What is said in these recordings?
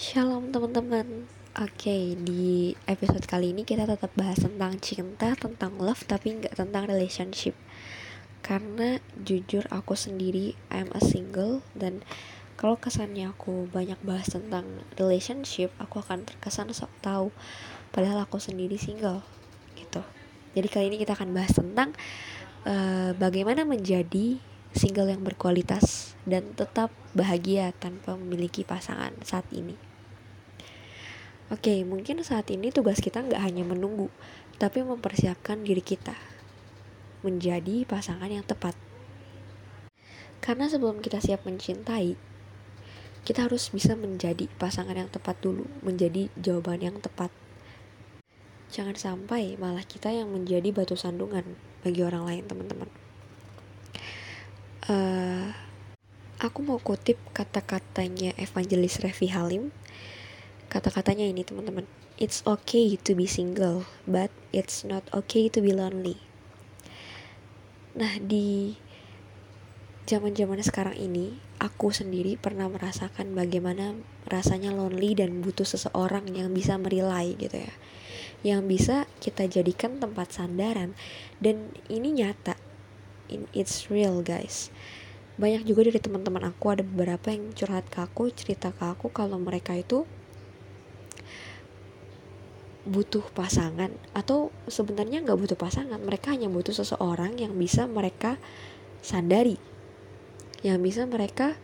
Shalom teman-teman. Oke di episode kali ini kita tetap bahas tentang cinta, tentang love Tapi nggak tentang relationship. Karena jujur aku sendiri I'm a single Dan kalau kesannya aku banyak bahas tentang relationship Aku akan terkesan sok tahu Padahal aku sendiri single Gitu. Jadi kali ini kita akan bahas tentang uh, Bagaimana menjadi single yang berkualitas dan tetap bahagia tanpa memiliki pasangan saat ini. Oke, mungkin saat ini tugas kita nggak hanya menunggu, tapi mempersiapkan diri kita menjadi pasangan yang tepat. Karena sebelum kita siap mencintai, kita harus bisa menjadi pasangan yang tepat dulu, menjadi jawaban yang tepat. Jangan sampai malah kita yang menjadi batu sandungan bagi orang lain, teman-teman. Uh, aku mau kutip kata-katanya Evangelis Revi Halim kata-katanya ini teman-teman. It's okay to be single but it's not okay to be lonely. Nah di zaman-zaman sekarang ini aku sendiri pernah merasakan bagaimana rasanya lonely dan butuh seseorang yang bisa merilai gitu ya. Yang bisa kita jadikan tempat sandaran. Dan ini nyata. It's real guys. Banyak juga dari teman-teman aku ada beberapa yang curhat ke aku cerita ke aku kalau mereka itu butuh pasangan atau sebenarnya nggak butuh pasangan. Mereka hanya butuh seseorang yang bisa mereka sandari yang bisa mereka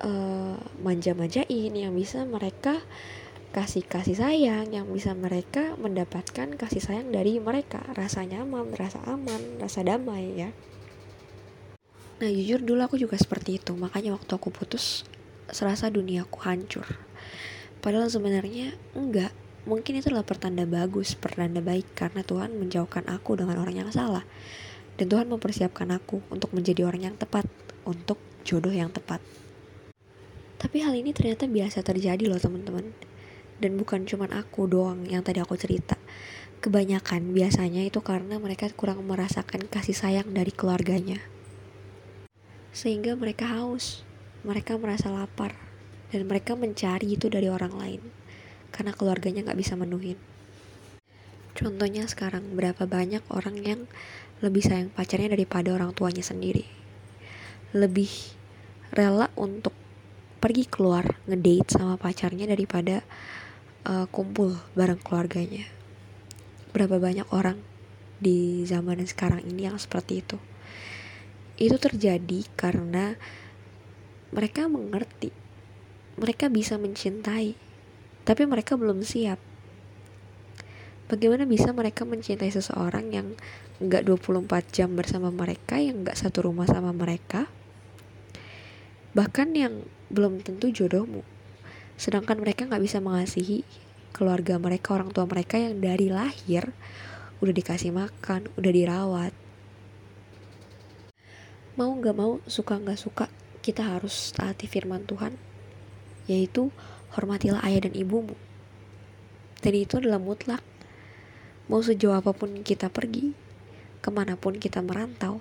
uh, manja-manjain yang bisa mereka kasih kasih sayang yang bisa mereka mendapatkan kasih sayang dari mereka. Rasa nyaman rasa aman rasa damai ya. Nah jujur dulu aku juga seperti itu. Makanya waktu aku putus serasa duniaku hancur. Padahal sebenarnya enggak Mungkin itu adalah pertanda bagus, pertanda baik karena Tuhan menjauhkan aku dengan orang yang salah. Dan Tuhan mempersiapkan aku untuk menjadi orang yang tepat, untuk jodoh yang tepat. Tapi hal ini ternyata biasa terjadi loh teman-teman. Dan bukan cuma aku doang yang tadi aku cerita. Kebanyakan biasanya itu karena mereka kurang merasakan kasih sayang dari keluarganya. Sehingga mereka haus, mereka merasa lapar, dan mereka mencari itu dari orang lain karena keluarganya nggak bisa menuhin. Contohnya sekarang berapa banyak orang yang lebih sayang pacarnya daripada orang tuanya sendiri. Lebih rela untuk pergi keluar ngedate sama pacarnya daripada uh, kumpul bareng keluarganya. Berapa banyak orang di zaman sekarang ini yang seperti itu. Itu terjadi karena mereka mengerti, mereka bisa mencintai, tapi mereka belum siap. Bagaimana bisa mereka mencintai seseorang yang nggak 24 jam bersama mereka, yang nggak satu rumah sama mereka, bahkan yang belum tentu jodohmu. Sedangkan mereka nggak bisa mengasihi keluarga mereka, orang tua mereka yang dari lahir udah dikasih makan, udah dirawat. Mau nggak mau, suka nggak suka, kita harus taati firman Tuhan, yaitu hormatilah ayah dan ibumu. Dan itu adalah mutlak. Mau sejauh apa pun kita pergi, ke mana pun kita merantau,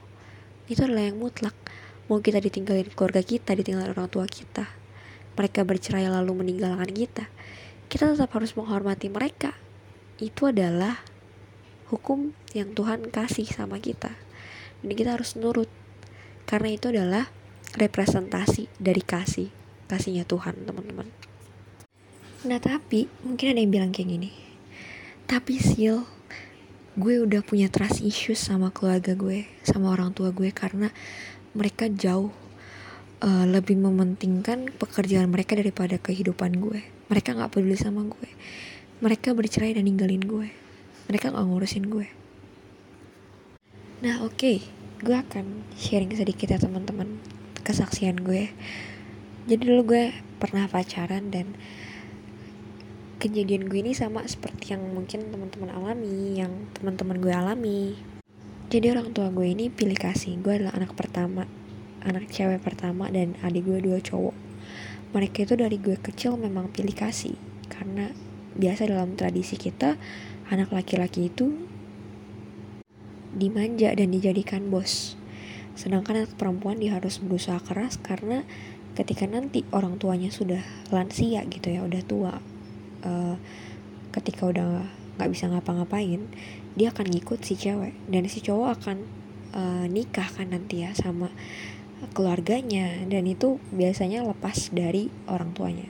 itu adalah yang mutlak. Mau kita ditinggalin keluarga kita, ditinggalin orang tua kita, mereka bercerai lalu meninggalkan kita, kita tetap harus menghormati mereka. Itu adalah hukum yang Tuhan kasih sama kita. Dan kita harus nurut. Karena itu adalah representasi dari kasih. Kasihnya Tuhan, teman-teman. Nah tapi mungkin ada yang bilang kayak gini Tapi Sil Gue udah punya trust issues sama keluarga gue Sama orang tua gue Karena mereka jauh uh, Lebih mementingkan pekerjaan mereka daripada kehidupan gue. Mereka gak peduli sama gue. Mereka bercerai dan ninggalin gue. Mereka gak ngurusin gue. Nah oke okay. Gue akan sharing sedikit ya teman-teman Kesaksian gue. Jadi dulu gue pernah pacaran dan kejadian gue ini sama seperti yang mungkin teman-teman alami, yang teman-teman gue alami. Jadi orang tua gue ini pilih kasih. Gue adalah anak pertama, anak cewek pertama dan adik gue dua cowok. Mereka itu dari gue kecil memang pilih kasih karena biasa dalam tradisi kita anak laki-laki itu dimanja dan dijadikan bos. Sedangkan anak perempuan dia harus berusaha keras karena ketika nanti orang tuanya sudah lansia gitu ya udah tua uh, ketika udah nggak bisa ngapa-ngapain dia akan ngikut si cewek. Dan si cowok akan uh, nikah kan nanti ya sama keluarganya. Dan itu biasanya lepas dari orang tuanya.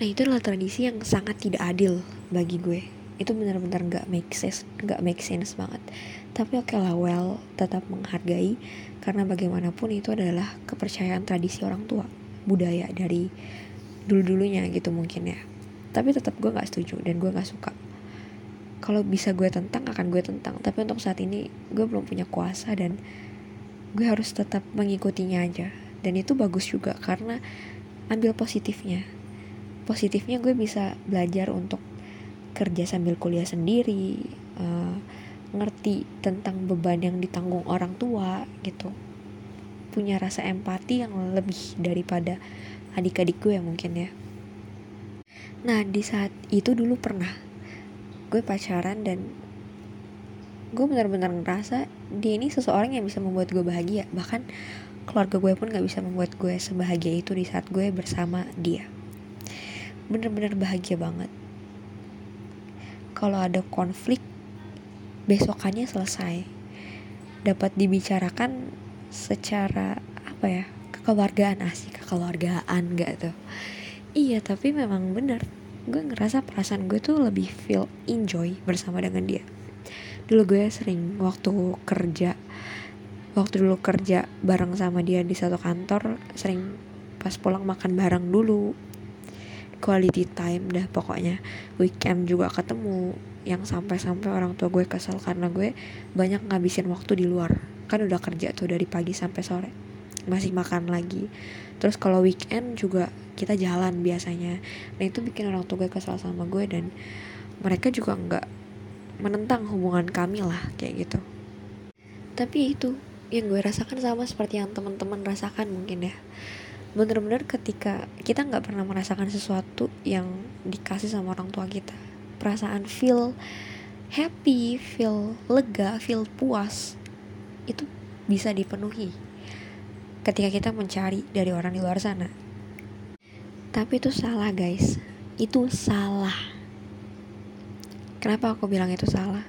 Nah itu adalah tradisi yang sangat tidak adil bagi gue. Itu benar-benar nggak make sense nggak make sense banget. Tapi oke okay lah well tetap menghargai. Karena bagaimanapun itu adalah kepercayaan tradisi orang tua budaya dari dulu dulunya gitu mungkin ya tapi tetap gue nggak setuju dan gue nggak suka. Kalau bisa gue tentang akan gue tentang. Tapi untuk saat ini gue belum punya kuasa dan gue harus tetap mengikutinya aja. Dan itu bagus juga karena ambil positifnya. Positifnya gue bisa belajar untuk kerja sambil kuliah sendiri uh, ngerti tentang beban yang ditanggung orang tua gitu. Punya rasa empati yang lebih daripada adik-adik gue mungkin ya nah di saat itu dulu pernah gue pacaran dan gue benar-benar ngerasa dia ini seseorang yang bisa membuat gue bahagia. Bahkan keluarga gue pun gak bisa membuat gue sebahagia itu di saat gue bersama dia. Bener-bener bahagia banget. Kalau ada konflik besokannya selesai. Dapat dibicarakan secara apa ya kekeluargaan asik kekeluargaan gak tuh iya tapi memang bener gue ngerasa perasaan gue tuh lebih feel enjoy bersama dengan dia. Dulu gue sering waktu kerja waktu dulu kerja bareng sama dia di satu kantor sering pas pulang makan bareng dulu. Quality time dah pokoknya. Weekend juga ketemu yang sampai-sampai orang tua gue kesel karena gue banyak ngabisin waktu di luar. Kan udah kerja tuh dari pagi sampai sore masih makan lagi. Terus kalau weekend juga kita jalan biasanya. Nah itu bikin orang tua gue kesel sama gue dan mereka juga nggak menentang hubungan kami lah kayak gitu. Tapi itu yang gue rasakan sama seperti yang teman-teman rasakan mungkin ya. Bener-bener ketika kita nggak pernah merasakan sesuatu yang dikasih sama orang tua kita. Perasaan feel happy feel lega feel puas itu bisa dipenuhi ketika kita mencari dari orang di luar sana. Tapi itu salah guys. Itu salah. Kenapa aku bilang itu salah?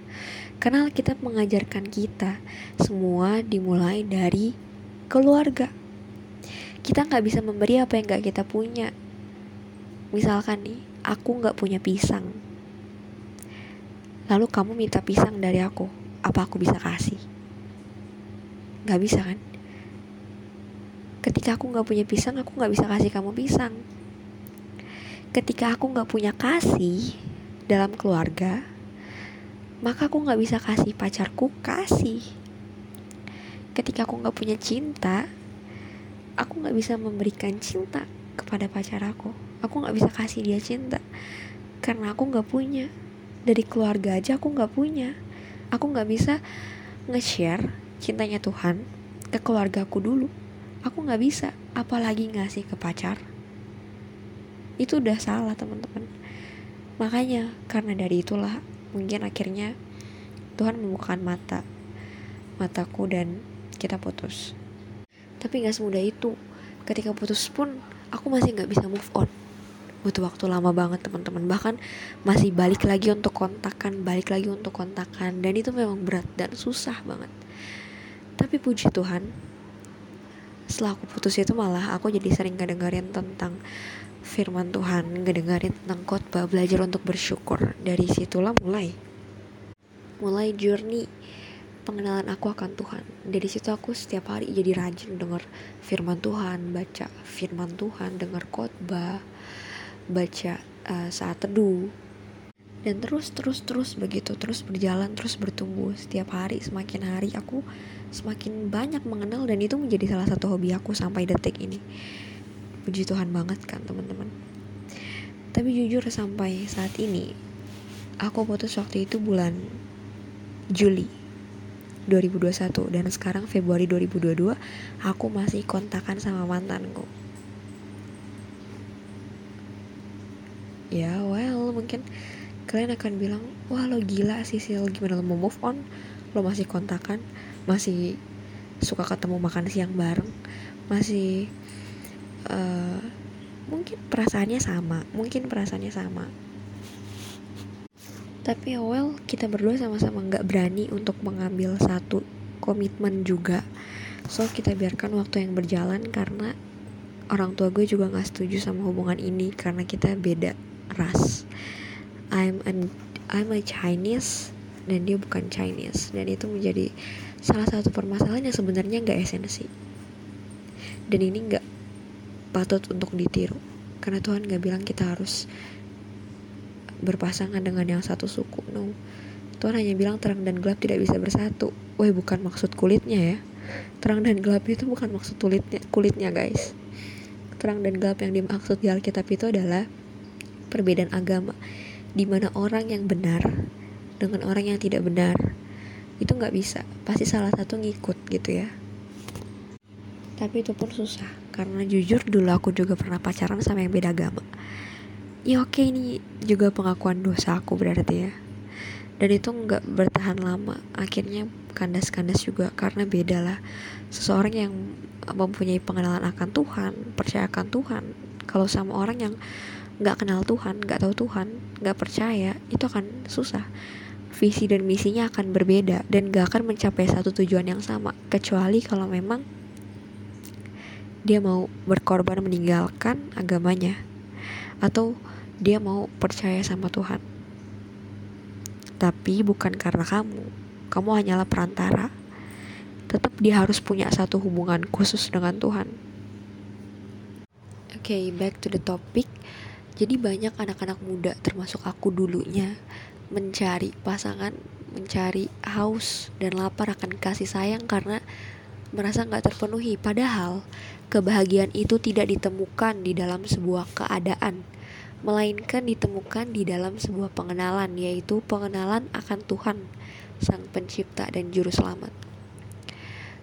Karena kita mengajarkan kita semua dimulai dari keluarga. Kita nggak bisa memberi apa yang nggak kita punya. Misalkan nih aku nggak punya pisang. Lalu kamu minta pisang dari aku apa aku bisa kasih? Nggak bisa kan ketika aku nggak punya pisang aku nggak bisa kasih kamu pisang. Ketika aku nggak punya kasih dalam keluarga maka aku nggak bisa kasih pacarku kasih. Ketika aku nggak punya cinta aku nggak bisa memberikan cinta kepada pacar aku. Aku nggak bisa kasih dia cinta karena aku nggak punya. Dari keluarga aja aku nggak punya. Aku nggak bisa nge-share cintanya Tuhan ke keluarga aku dulu aku nggak bisa apalagi ngasih ke pacar. Itu udah salah teman-teman. Makanya karena dari itulah mungkin akhirnya Tuhan membukakan mata mataku dan kita putus. Tapi nggak semudah itu. Ketika putus pun aku masih nggak bisa move on. Butuh waktu lama banget teman-teman. Bahkan masih balik lagi untuk kontakan balik lagi untuk kontakan. Dan itu memang berat dan susah banget. Tapi puji Tuhan setelah aku putus itu malah aku jadi sering ngedengerin tentang firman Tuhan ngedengerin tentang khotbah belajar untuk bersyukur. Dari situlah mulai mulai journey pengenalan aku akan Tuhan. Dari situ aku setiap hari jadi rajin dengar firman Tuhan baca firman Tuhan dengar khotbah baca uh, saat teduh dan terus terus terus begitu terus berjalan terus bertumbuh setiap hari semakin hari aku semakin banyak mengenal dan itu menjadi salah satu hobi aku sampai detik ini. Puji Tuhan banget kan teman-teman. Tapi jujur sampai saat ini aku putus waktu itu bulan Juli 2021 dan sekarang Februari 2022 aku masih kontakan sama mantanku. Ya well mungkin kalian akan bilang wah lo gila sih Sil. Gimana lo mau move on? Lo masih kontakan masih suka ketemu makan siang bareng masih uh, mungkin perasaannya sama mungkin perasaannya sama. Tapi oh well kita berdua sama-sama nggak berani untuk mengambil satu komitmen juga. So kita biarkan waktu yang berjalan karena orang tua gue juga nggak setuju sama hubungan ini karena kita beda ras I'm an I'm a Chinese dan dia bukan Chinese. Dan itu menjadi salah satu permasalahan yang sebenarnya nggak esensi. Dan ini nggak patut untuk ditiru. Karena Tuhan gak bilang kita harus berpasangan dengan yang satu suku. No. Tuhan hanya bilang terang dan gelap tidak bisa bersatu. Wah bukan maksud kulitnya ya. Terang dan gelap itu bukan maksud kulitnya kulitnya guys. Terang dan gelap yang dimaksud di Alkitab itu adalah perbedaan agama di mana orang yang benar dengan orang yang tidak benar itu nggak bisa. Pasti salah satu ngikut gitu ya. Tapi itu pun susah karena jujur dulu aku juga pernah pacaran sama yang beda agama. Ya oke ini juga pengakuan dosa aku berarti ya. Dan itu nggak bertahan lama. Akhirnya kandas-kandas juga karena beda lah. Seseorang yang mempunyai pengenalan akan Tuhan percaya akan Tuhan. Kalau sama orang yang nggak kenal Tuhan nggak tahu Tuhan nggak percaya itu akan susah. Visi dan misinya akan berbeda dan gak akan mencapai satu tujuan yang sama. Kecuali kalau memang dia mau berkorban meninggalkan agamanya atau dia mau percaya sama Tuhan. Tapi bukan karena kamu. Kamu hanyalah perantara. Tetap dia harus punya satu hubungan khusus dengan Tuhan. Oke okay, back to the topic jadi banyak anak-anak muda termasuk aku dulunya mencari pasangan mencari haus dan lapar akan kasih sayang karena merasa nggak terpenuhi padahal kebahagiaan itu tidak ditemukan di dalam sebuah keadaan, melainkan ditemukan di dalam sebuah pengenalan, yaitu pengenalan akan Tuhan, Sang Pencipta dan Juru Selamat.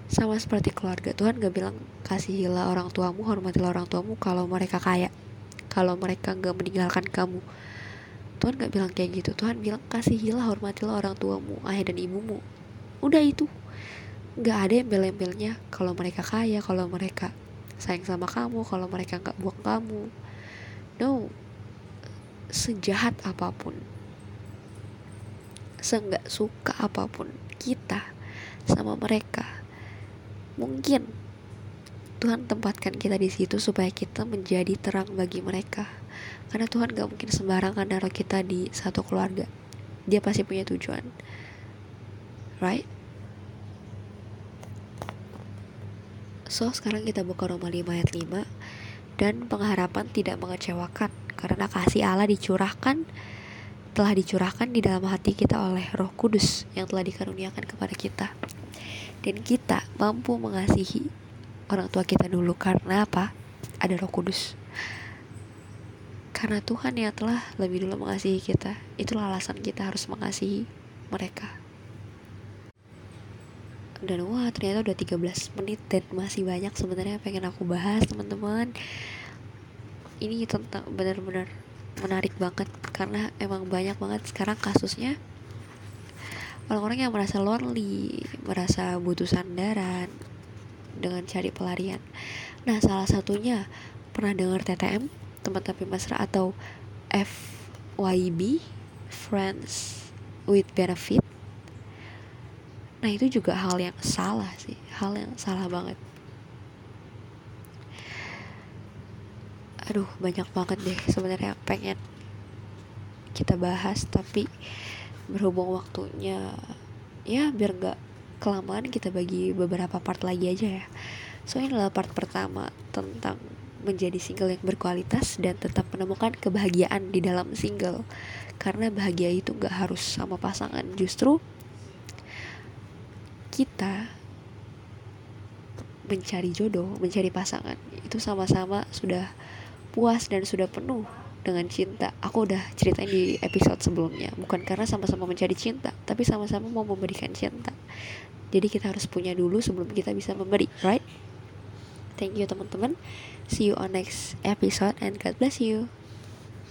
Sama seperti keluarga, Tuhan gak bilang kasihilah orang tuamu, hormatilah orang tuamu kalau mereka kaya, kalau mereka gak meninggalkan kamu. Tuhan gak bilang kayak gitu, Tuhan bilang kasihilah, hormatilah orang tuamu, ayah dan ibumu. Udah itu, gak ada yang embel-embelnya kalau mereka kaya, kalau mereka sayang sama kamu kalau mereka nggak buang kamu. No. Sejahat apa pun. Seenggak suka apa pun kita sama mereka. Mungkin Tuhan tempatkan kita di situ supaya kita menjadi terang bagi mereka. Karena Tuhan gak mungkin sembarangan naruh kita di satu keluarga. Dia pasti punya tujuan. Right? So sekarang kita buka Roma 5 ayat 5 Dan pengharapan tidak mengecewakan. Karena kasih Allah dicurahkan Telah dicurahkan di dalam hati kita oleh roh kudus Yang telah dikaruniakan kepada kita. Dan kita mampu mengasihi orang tua kita dulu. Karena apa? Ada roh kudus. Karena Tuhan yang telah lebih dulu mengasihi kita. Itulah alasan kita harus mengasihi mereka. Dan wah ternyata udah 13 menit dan masih banyak sebenarnya pengen aku bahas teman-teman. Ini tentang benar-benar menarik banget. Karena emang banyak banget sekarang kasusnya. Orang-orang yang merasa lonely merasa butuh sandaran dengan cari pelarian. Nah salah satunya pernah dengar TTM teman tapi mesra atau FYB Friends with Benefit? Nah itu juga hal yang salah sih Hal yang salah banget. Aduh banyak banget deh sebenarnya pengen kita bahas Tapi berhubung waktunya Ya biar gak kelamaan kita bagi beberapa part lagi aja ya So ini adalah part pertama tentang menjadi single yang berkualitas dan tetap menemukan kebahagiaan di dalam single karena bahagia itu gak harus sama pasangan justru kita mencari jodoh, mencari pasangan itu sama-sama sudah puas dan sudah penuh dengan cinta. Aku udah ceritain di episode sebelumnya, bukan karena sama-sama mencari cinta, tapi sama-sama mau memberikan cinta. Jadi kita harus punya dulu sebelum kita bisa memberi, right? Thank you teman-teman. See you on next episode and God bless you.